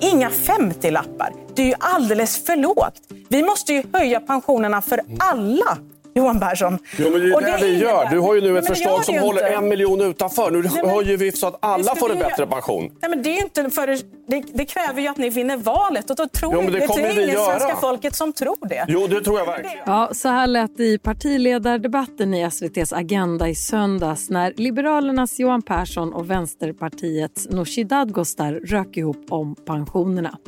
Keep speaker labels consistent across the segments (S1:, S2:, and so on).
S1: Inga 50-lappar. Det är ju alldeles för lågt. Vi måste ju höja pensionerna för alla. Johan Persson.
S2: Jo, men det är
S1: Och
S2: det,
S1: det
S2: vi
S1: innebär-
S2: gör. Du har ju nu
S1: Nej,
S2: ett förslag som håller
S1: inte.
S2: en miljon utanför. Nu höjer vi så att alla får en bättre pension.
S1: Nej, men det, är inte för, det, det kräver ju att ni vinner valet. Och då tror
S2: Jo, men det
S1: det,
S2: kommer
S1: är
S2: vi göra.
S1: svenska folket som tror det.
S2: Jo, det tror jag verkligen.
S3: Ja, så här lät det i partiledardebatten i SVTs Agenda i söndags när Liberalernas Johan Persson och Vänsterpartiets Nooshi Dadgostar rök ihop om pensionerna.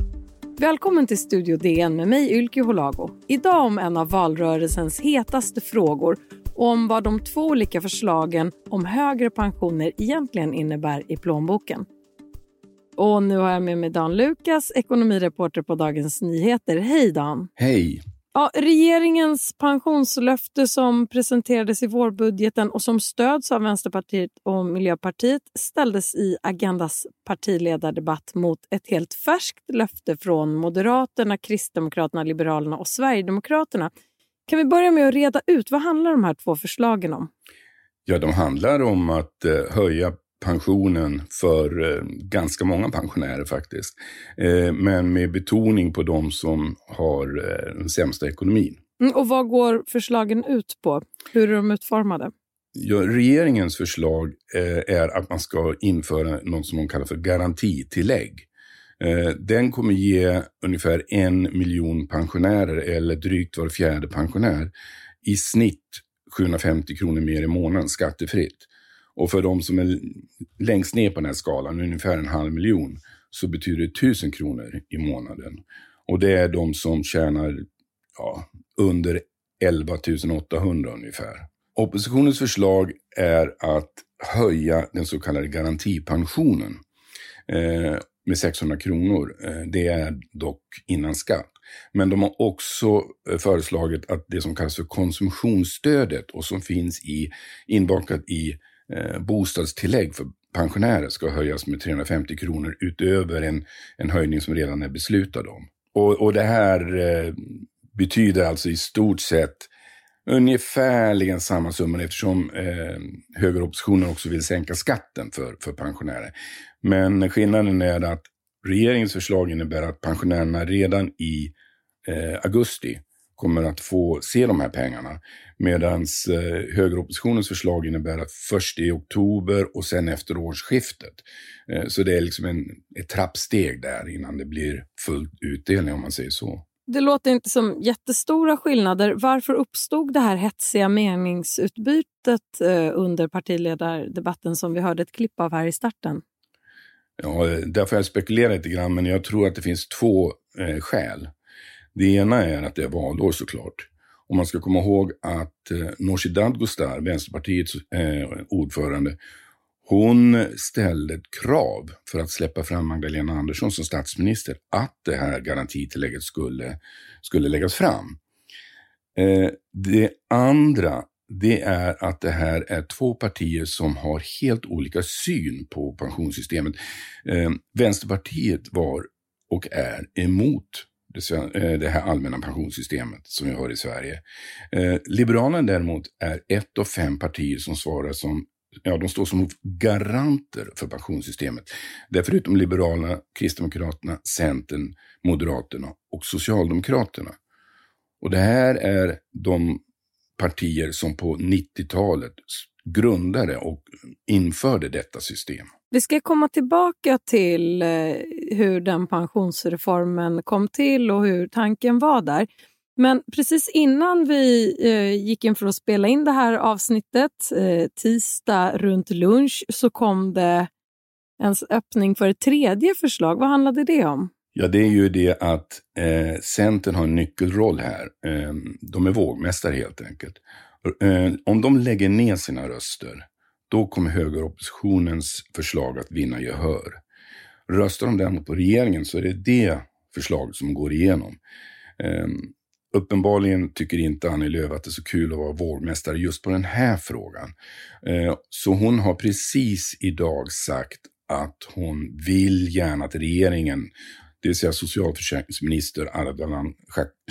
S3: Välkommen till Studio DN med mig Ylke Holago. Idag om en av valrörelsens hetaste frågor och om vad de två olika förslagen om högre pensioner egentligen innebär i plånboken. Och nu har jag med mig Dan Lukas, ekonomireporter på Dagens Nyheter. Hej Dan!
S4: Hej!
S3: Ja, regeringens pensionslöfte som presenterades i vårbudgeten och som stöds av Vänsterpartiet och Miljöpartiet ställdes i Agendas partiledardebatt mot ett helt färskt löfte från Moderaterna, Kristdemokraterna, Liberalerna och Sverigedemokraterna. Kan vi börja med att reda ut vad handlar de här två förslagen om?
S4: Ja, de handlar om att eh, höja pensionen för eh, ganska många pensionärer faktiskt. Eh, men med betoning på de som har eh, den sämsta ekonomin.
S3: Mm, Och vad går förslagen ut på? Hur är de utformade?
S4: Ja, regeringens förslag eh, är att man ska införa något som man kallar för garantitillägg. Eh, den kommer ge ungefär en miljon pensionärer, eller drygt var fjärde pensionär, i snitt 750 kronor mer i månaden skattefritt. Och för de som är längst ner på den här skalan, ungefär en halv miljon, så betyder det 1000 kronor i månaden. Och det är de som tjänar ja, under 11 800 ungefär. Oppositionens förslag är att höja den så kallade garantipensionen eh, med 600 kronor. Eh, det är dock innan skatt. Men de har också eh, föreslagit att det som kallas för konsumtionsstödet och som finns i, inbakat i eh, bostadstillägg för pensionärer ska höjas med 350 kronor utöver en, en höjning som redan är beslutad om. Och, och det här eh, betyder alltså i stort sett ungefärligen samma summa eftersom eh, högeroppositionen också vill sänka skatten för, för pensionärer. Men skillnaden är att regeringens förslag innebär att pensionärerna redan i eh, augusti kommer att få se de här pengarna. Medan eh, högeroppositionens förslag innebär att först i oktober och sen efter årsskiftet. Eh, så det är liksom en, ett trappsteg där innan det blir full utdelning om man säger så.
S3: Det låter inte som jättestora skillnader. Varför uppstod det här hetsiga meningsutbytet eh, under partiledardebatten som vi hörde ett klipp av här i starten?
S4: Ja, där får jag spekulera lite grann, men jag tror att det finns två eh, skäl. Det ena är att det är valår såklart. Och man ska komma ihåg att eh, Nooshi Dadgostar, Vänsterpartiets eh, ordförande, hon ställde ett krav för att släppa fram Magdalena Andersson som statsminister att det här garantitillägget skulle, skulle läggas fram. Eh, det andra, det är att det här är två partier som har helt olika syn på pensionssystemet. Eh, Vänsterpartiet var och är emot det, eh, det här allmänna pensionssystemet som vi har i Sverige. Eh, Liberalerna däremot är ett av fem partier som svarar som Ja, de står som garanter för pensionssystemet. Där förutom Liberalerna, Kristdemokraterna, Centern, Moderaterna och Socialdemokraterna. Och det här är de partier som på 90-talet grundade och införde detta system.
S3: Vi ska komma tillbaka till eh, hur den pensionsreformen kom till och hur tanken var där. Men precis innan vi eh, gick in för att spela in det här avsnittet, eh, tisdag runt lunch, så kom det en öppning för ett tredje förslag. Vad handlade det om?
S4: Ja, det är ju det att eh, Centern har en nyckelroll här. Eh, de är vågmästare helt enkelt. Eh, om de lägger ner sina röster, då kommer högeroppositionens förslag att vinna gehör. Röstar de däremot på regeringen så är det det förslaget som går igenom. Um, uppenbarligen tycker inte Annie Lööf att det är så kul att vara vågmästare just på den här frågan. Uh, så hon har precis idag sagt att hon vill gärna att regeringen det vill säga socialförsäkringsminister Ardalan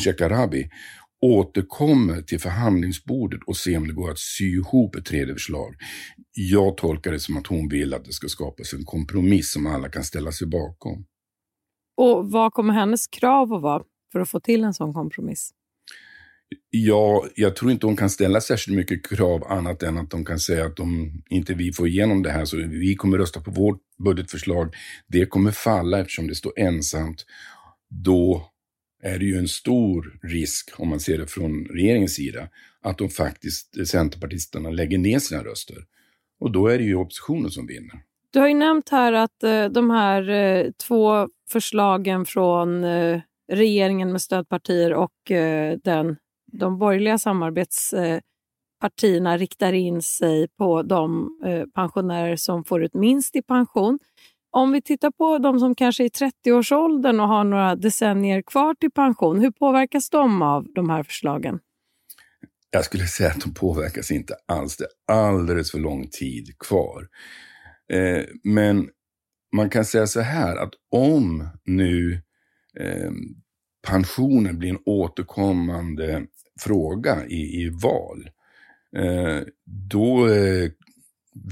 S4: Shekarabi, återkommer till förhandlingsbordet och ser om det går att sy ihop ett tredje förslag. Jag tolkar det som att hon vill att det ska skapas en kompromiss som alla kan ställa sig bakom.
S3: Och vad kommer hennes krav att vara för att få till en sån kompromiss?
S4: Ja, jag tror inte hon kan ställa särskilt mycket krav annat än att de kan säga att om inte vi får igenom det här så vi kommer rösta på vårt budgetförslag. Det kommer falla eftersom det står ensamt. Då är det ju en stor risk, om man ser det från regeringens sida, att de faktiskt, centerpartisterna, lägger ner sina röster. Och då är det ju oppositionen som vinner.
S3: Du har ju nämnt här att eh, de här eh, två förslagen från eh, regeringen med stödpartier och eh, den, de borgerliga samarbetspartierna eh, riktar in sig på de eh, pensionärer som får ut minst i pension. Om vi tittar på de som kanske är i 30-årsåldern och har några decennier kvar till pension, hur påverkas de av de här förslagen?
S4: Jag skulle säga att de påverkas inte alls. Det är alldeles för lång tid kvar. Eh, men man kan säga så här att om nu eh, pensionen blir en återkommande fråga i, i val, eh, då eh,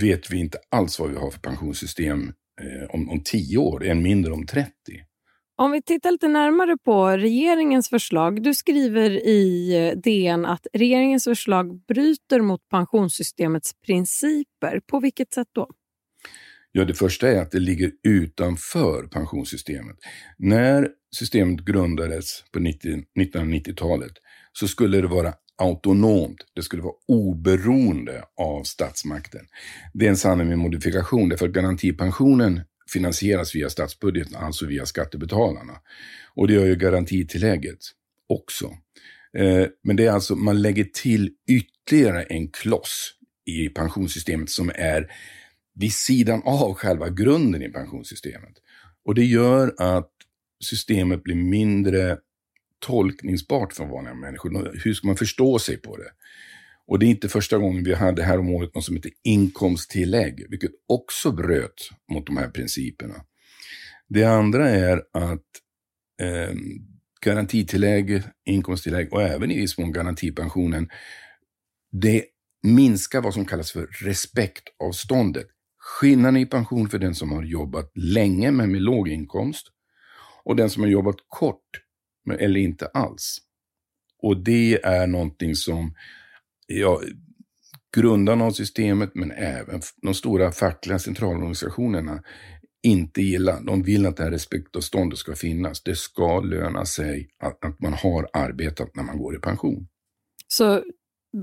S4: vet vi inte alls vad vi har för pensionssystem eh, om, om tio år, än mindre om 30.
S3: Om vi tittar lite närmare på regeringens förslag. Du skriver i eh, DN att regeringens förslag bryter mot pensionssystemets principer. På vilket sätt då?
S4: Ja, det första är att det ligger utanför pensionssystemet. När systemet grundades på 1990-talet så skulle det vara autonomt. Det skulle vara oberoende av statsmakten. Det är en sanning med modifikation, därför att garantipensionen finansieras via statsbudgeten, alltså via skattebetalarna. Och det gör ju garantitillägget också. Eh, men det är alltså, man lägger till ytterligare en kloss i pensionssystemet som är vid sidan av själva grunden i pensionssystemet. Och det gör att systemet blir mindre tolkningsbart för vanliga människor. Hur ska man förstå sig på det? Och det är inte första gången vi hade här om året något som heter inkomsttillägg, vilket också bröt mot de här principerna. Det andra är att eh, garantitillägg, inkomsttillägg och även i viss mån garantipensionen, det minskar vad som kallas för respektavståndet. Skillnaden i pension för den som har jobbat länge men med låg inkomst och den som har jobbat kort eller inte alls. Och det är någonting som ja, grundarna av systemet men även de stora fackliga centralorganisationerna inte gillar. De vill att det här respektavståndet ska finnas. Det ska löna sig att, att man har arbetat när man går i pension.
S3: Så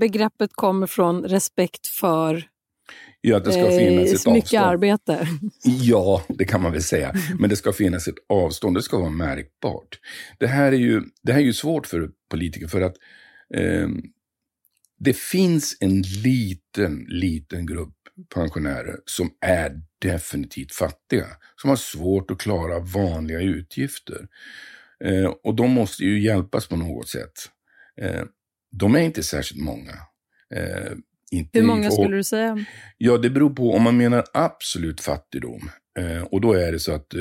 S3: begreppet kommer från respekt för
S4: Ja, att det ska finnas ett
S3: mycket
S4: avstånd.
S3: arbete.
S4: Ja, det kan man väl säga. Men det ska finnas ett avstånd, det ska vara märkbart. Det här är ju, det här är ju svårt för politiker för att eh, det finns en liten, liten grupp pensionärer som är definitivt fattiga. Som har svårt att klara vanliga utgifter. Eh, och de måste ju hjälpas på något sätt. Eh, de är inte särskilt många. Inte
S3: Hur många skulle du säga?
S4: Ja, det beror på om man menar absolut fattigdom. Eh, och då är det så att eh,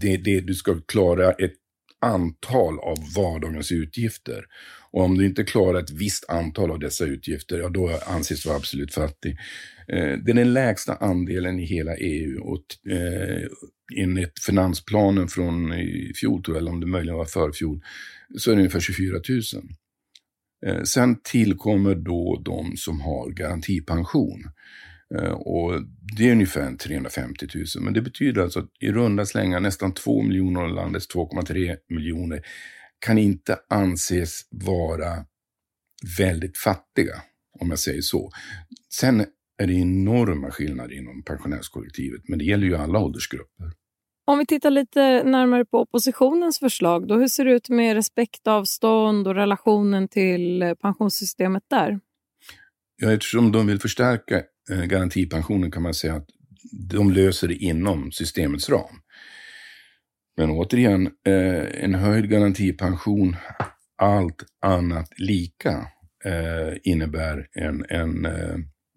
S4: det, det, du ska klara ett antal av vardagens utgifter. Och om du inte klarar ett visst antal av dessa utgifter, ja då anses du absolut fattig. Eh, det är den lägsta andelen i hela EU och eh, enligt finansplanen från i fjol, tror jag, eller om det möjligen var förfjol, så är det ungefär 24 000. Eh, sen tillkommer då de som har garantipension. Eh, och det är ungefär 350 000. Men det betyder alltså att i runda slängar nästan 2 miljoner av landets 2,3 miljoner kan inte anses vara väldigt fattiga, om jag säger så. Sen är det enorma skillnader inom pensionärskollektivet, men det gäller ju alla åldersgrupper.
S3: Om vi tittar lite närmare på oppositionens förslag, då, hur ser det ut med respektavstånd och relationen till eh, pensionssystemet där?
S4: Ja, eftersom de vill förstärka eh, garantipensionen kan man säga att de löser det inom systemets ram. Men återigen, eh, en höjd garantipension, allt annat lika, innebär en, en,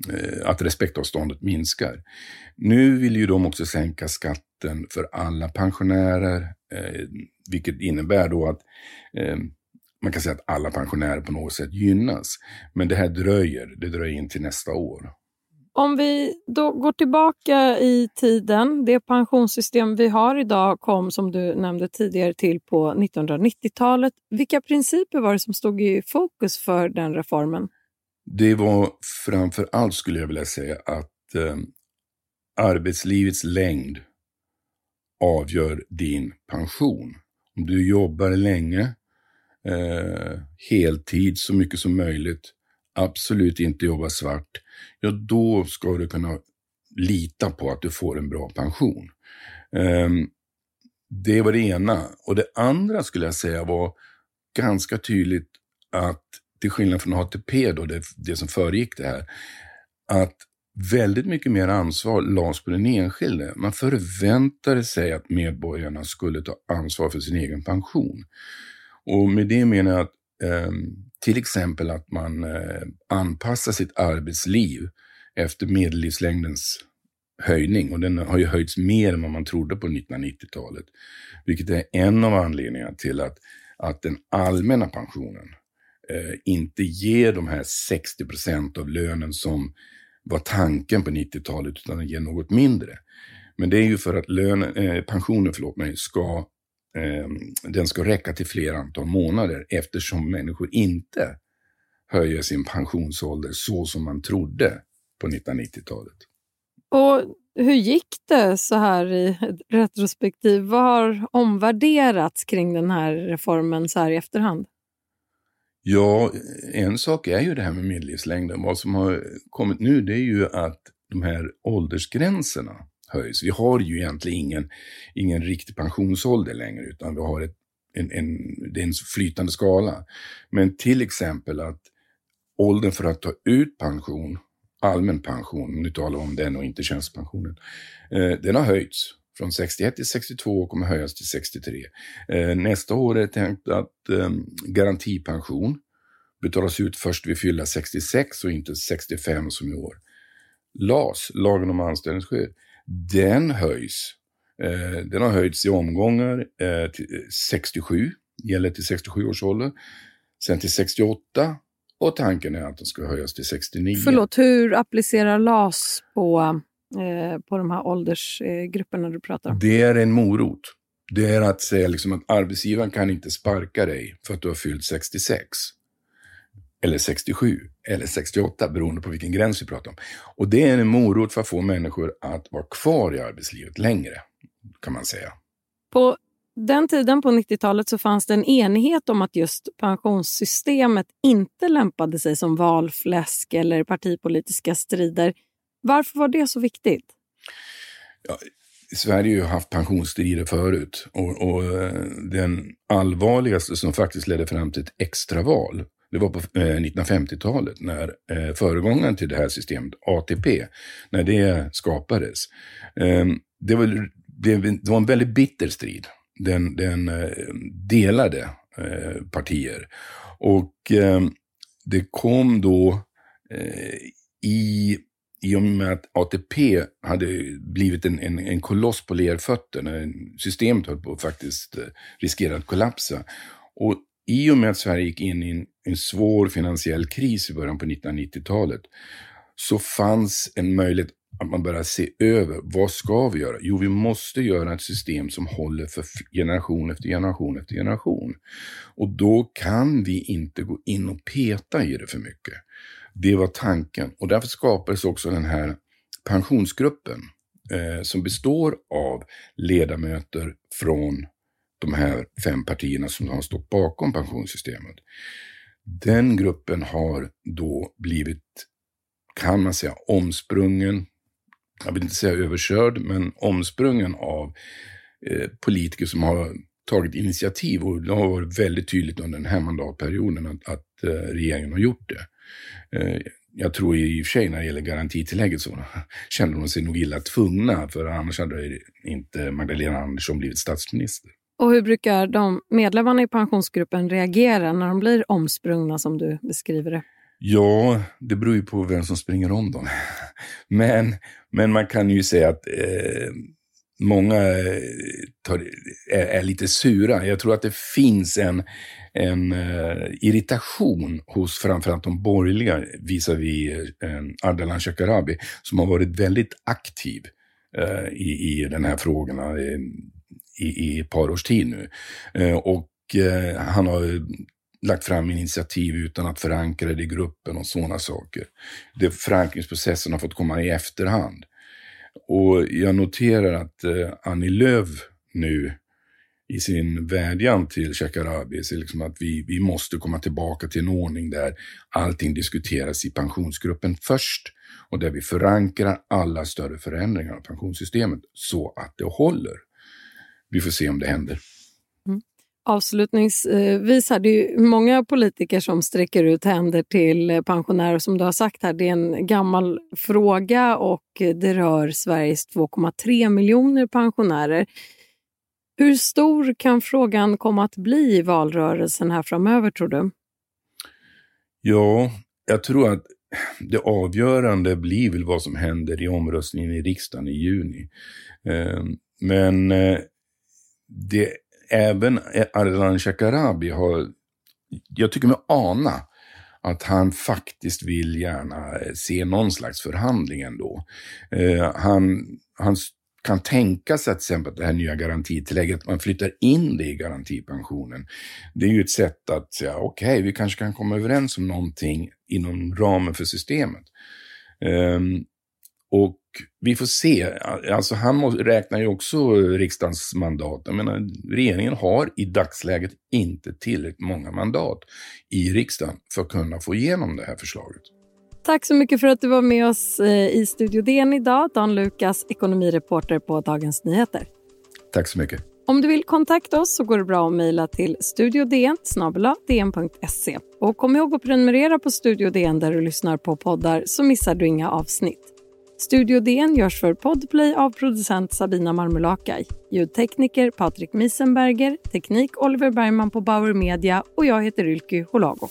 S4: Eh, att respektavståndet minskar. Nu vill ju de också sänka skatten för alla pensionärer Eh, vilket innebär då att eh, man kan säga att alla pensionärer på något sätt gynnas. Men det här dröjer, det dröjer in till nästa år.
S3: Om vi då går tillbaka i tiden, det pensionssystem vi har idag kom som du nämnde tidigare till på 1990-talet. Vilka principer var det som stod i fokus för den reformen?
S4: Det var framför allt skulle jag vilja säga att eh, arbetslivets längd avgör din pension. Om du jobbar länge, eh, heltid så mycket som möjligt, absolut inte jobba svart, ja då ska du kunna lita på att du får en bra pension. Eh, det var det ena. Och det andra skulle jag säga var ganska tydligt att till skillnad från ATP, då, det, det som föregick det här, att väldigt mycket mer ansvar lades på den enskilde. Man förväntade sig att medborgarna skulle ta ansvar för sin egen pension. Och med det menar jag att eh, till exempel att man eh, anpassar sitt arbetsliv efter medellivslängdens höjning. Och den har ju höjts mer än vad man trodde på 1990-talet. Vilket är en av anledningarna till att, att den allmänna pensionen Eh, inte ger de här 60 procent av lönen som var tanken på 90-talet, utan den ger något mindre. Men det är ju för att lönen, eh, pensionen förlåt mig, ska, eh, den ska räcka till fler antal månader eftersom människor inte höjer sin pensionsålder så som man trodde på 1990-talet.
S3: Och hur gick det så här i retrospektiv? Vad har omvärderats kring den här reformen så här i efterhand?
S4: Ja, en sak är ju det här med medellivslängden. Vad som har kommit nu det är ju att de här åldersgränserna höjs. Vi har ju egentligen ingen, ingen riktig pensionsålder längre utan vi har ett, en, en, det är en flytande skala. Men till exempel att åldern för att ta ut pension, allmän pension, nu talar vi om den och inte tjänstepensionen, eh, den har höjts från 61 till 62 och kommer höjas till 63. Eh, nästa år är det tänkt att eh, garantipension betalas ut först vid fylla 66 och inte 65 som i år. LAS, lagen om anställningsskydd, den höjs. Eh, den har höjts i omgångar eh, till eh, 67, gäller till 67 års ålder, sen till 68 och tanken är att den ska höjas till 69.
S3: Förlåt, hur applicerar LAS på Eh, på de här åldersgrupperna du pratar om?
S4: Det är en morot. Det är att säga liksom att arbetsgivaren kan inte sparka dig för att du har fyllt 66. Eller 67, eller 68, beroende på vilken gräns vi pratar om. Och det är en morot för att få människor att vara kvar i arbetslivet längre, kan man säga.
S3: På den tiden, på 90-talet, så fanns det en enighet om att just pensionssystemet inte lämpade sig som valfläsk eller partipolitiska strider. Varför var det så viktigt?
S4: Ja, Sverige har ju haft pensionsstrider förut och, och, eh, den allvarligaste som faktiskt ledde fram till ett extraval det var på eh, 1950-talet när eh, föregångaren till det här systemet, ATP, när det skapades. Ehm, det var, det, var en väldigt bitter strid. Den, den delade partier. Och ehm, det kom då i i och med att ATP hade blivit en, en, en koloss på lerfötter, när systemet höll på att faktiskt eh, riskera att kollapsa. Och i och med att Sverige gick in i en, en svår finansiell kris i början på 1990-talet så fanns en möjlighet att man började se över vad ska vi göra? Jo, vi måste göra ett system som håller för generation efter generation efter generation. Och då kan vi inte gå in och peta i det för mycket. Det var tanken och därför skapades också den här pensionsgruppen eh, som består av ledamöter från de här fem partierna som har stått bakom pensionssystemet. Den gruppen har då blivit, kan man säga, omsprungen, jag vill inte säga överkörd, men omsprungen av eh, politiker som har tagit initiativ och det har varit väldigt tydligt under den här mandatperioden att, att eh, regeringen har gjort det. Eh, jag tror i och för sig när det gäller garantitillägget så kände de sig nog illa tvungna, för annars hade inte Magdalena Andersson blivit statsminister.
S3: Och hur brukar de medlemmarna i pensionsgruppen reagera när de blir omsprungna som du beskriver det?
S4: Ja, det beror ju på vem som springer om dem. Men, men man kan ju säga att eh, många eh, tar, är, är, lite sura. Jag tror att det finns en, en uh, irritation hos framförallt de borgerliga visavi uh, eh, Ardalan Shekarabi som har varit väldigt aktiv uh, i, i den här frågorna i, i ett par års tid nu. och han har lagt fram initiativ utan att förankra det i gruppen och sådana saker. Det, förankringsprocessen har fått komma i efterhand. Och jag noterar att eh, Annie Lööf nu i sin vädjan till Shekarabi säger liksom att vi, vi måste komma tillbaka till en ordning där allting diskuteras i pensionsgruppen först och där vi förankrar alla större förändringar av pensionssystemet så att det håller. Vi får se om det händer.
S3: Avslutningsvis är det ju många politiker som sträcker ut händer till pensionärer. Som du har sagt här, det är en gammal fråga och det rör Sveriges 2,3 miljoner pensionärer. Hur stor kan frågan komma att bli i valrörelsen här framöver tror du?
S4: Ja, jag tror att det avgörande blir väl vad som händer i omröstningen i riksdagen i juni. Ehm, men eh, det även Ardalan Shekarabi har, jag tycker mig ana att han faktiskt vill gärna se någon slags förhandling ändå. Eh, han, han kan tänka sig till exempel det här nya garantitillägget, att man flyttar in det i garantipensionen. Det är ju ett sätt att säga, okej, okay, vi kanske kan komma överens om någonting inom ramen för systemet. Eh, och vi får se. Alltså han räknar ju också riksdagens mandat. Jag menar, regeringen har i dagsläget inte tillräckligt många mandat i riksdagen för att kunna få igenom det här förslaget.
S3: Tack så mycket för att du var med oss eh, i Studio DN idag. Dan Lukas, ekonomireporter på Dagens Nyheter.
S4: Tack så mycket.
S3: Om du vill kontakta oss så går det bra att mejla till studiodn Och kom ihåg att prenumerera på Studio DN där du lyssnar på poddar så missar du inga avsnitt. Studio DN görs för Podplay av producent Sabina Marmulakai, ljudtekniker Patrik Miesenberger, teknik Oliver Bergman på Bauer Media och jag heter Ylky Holago.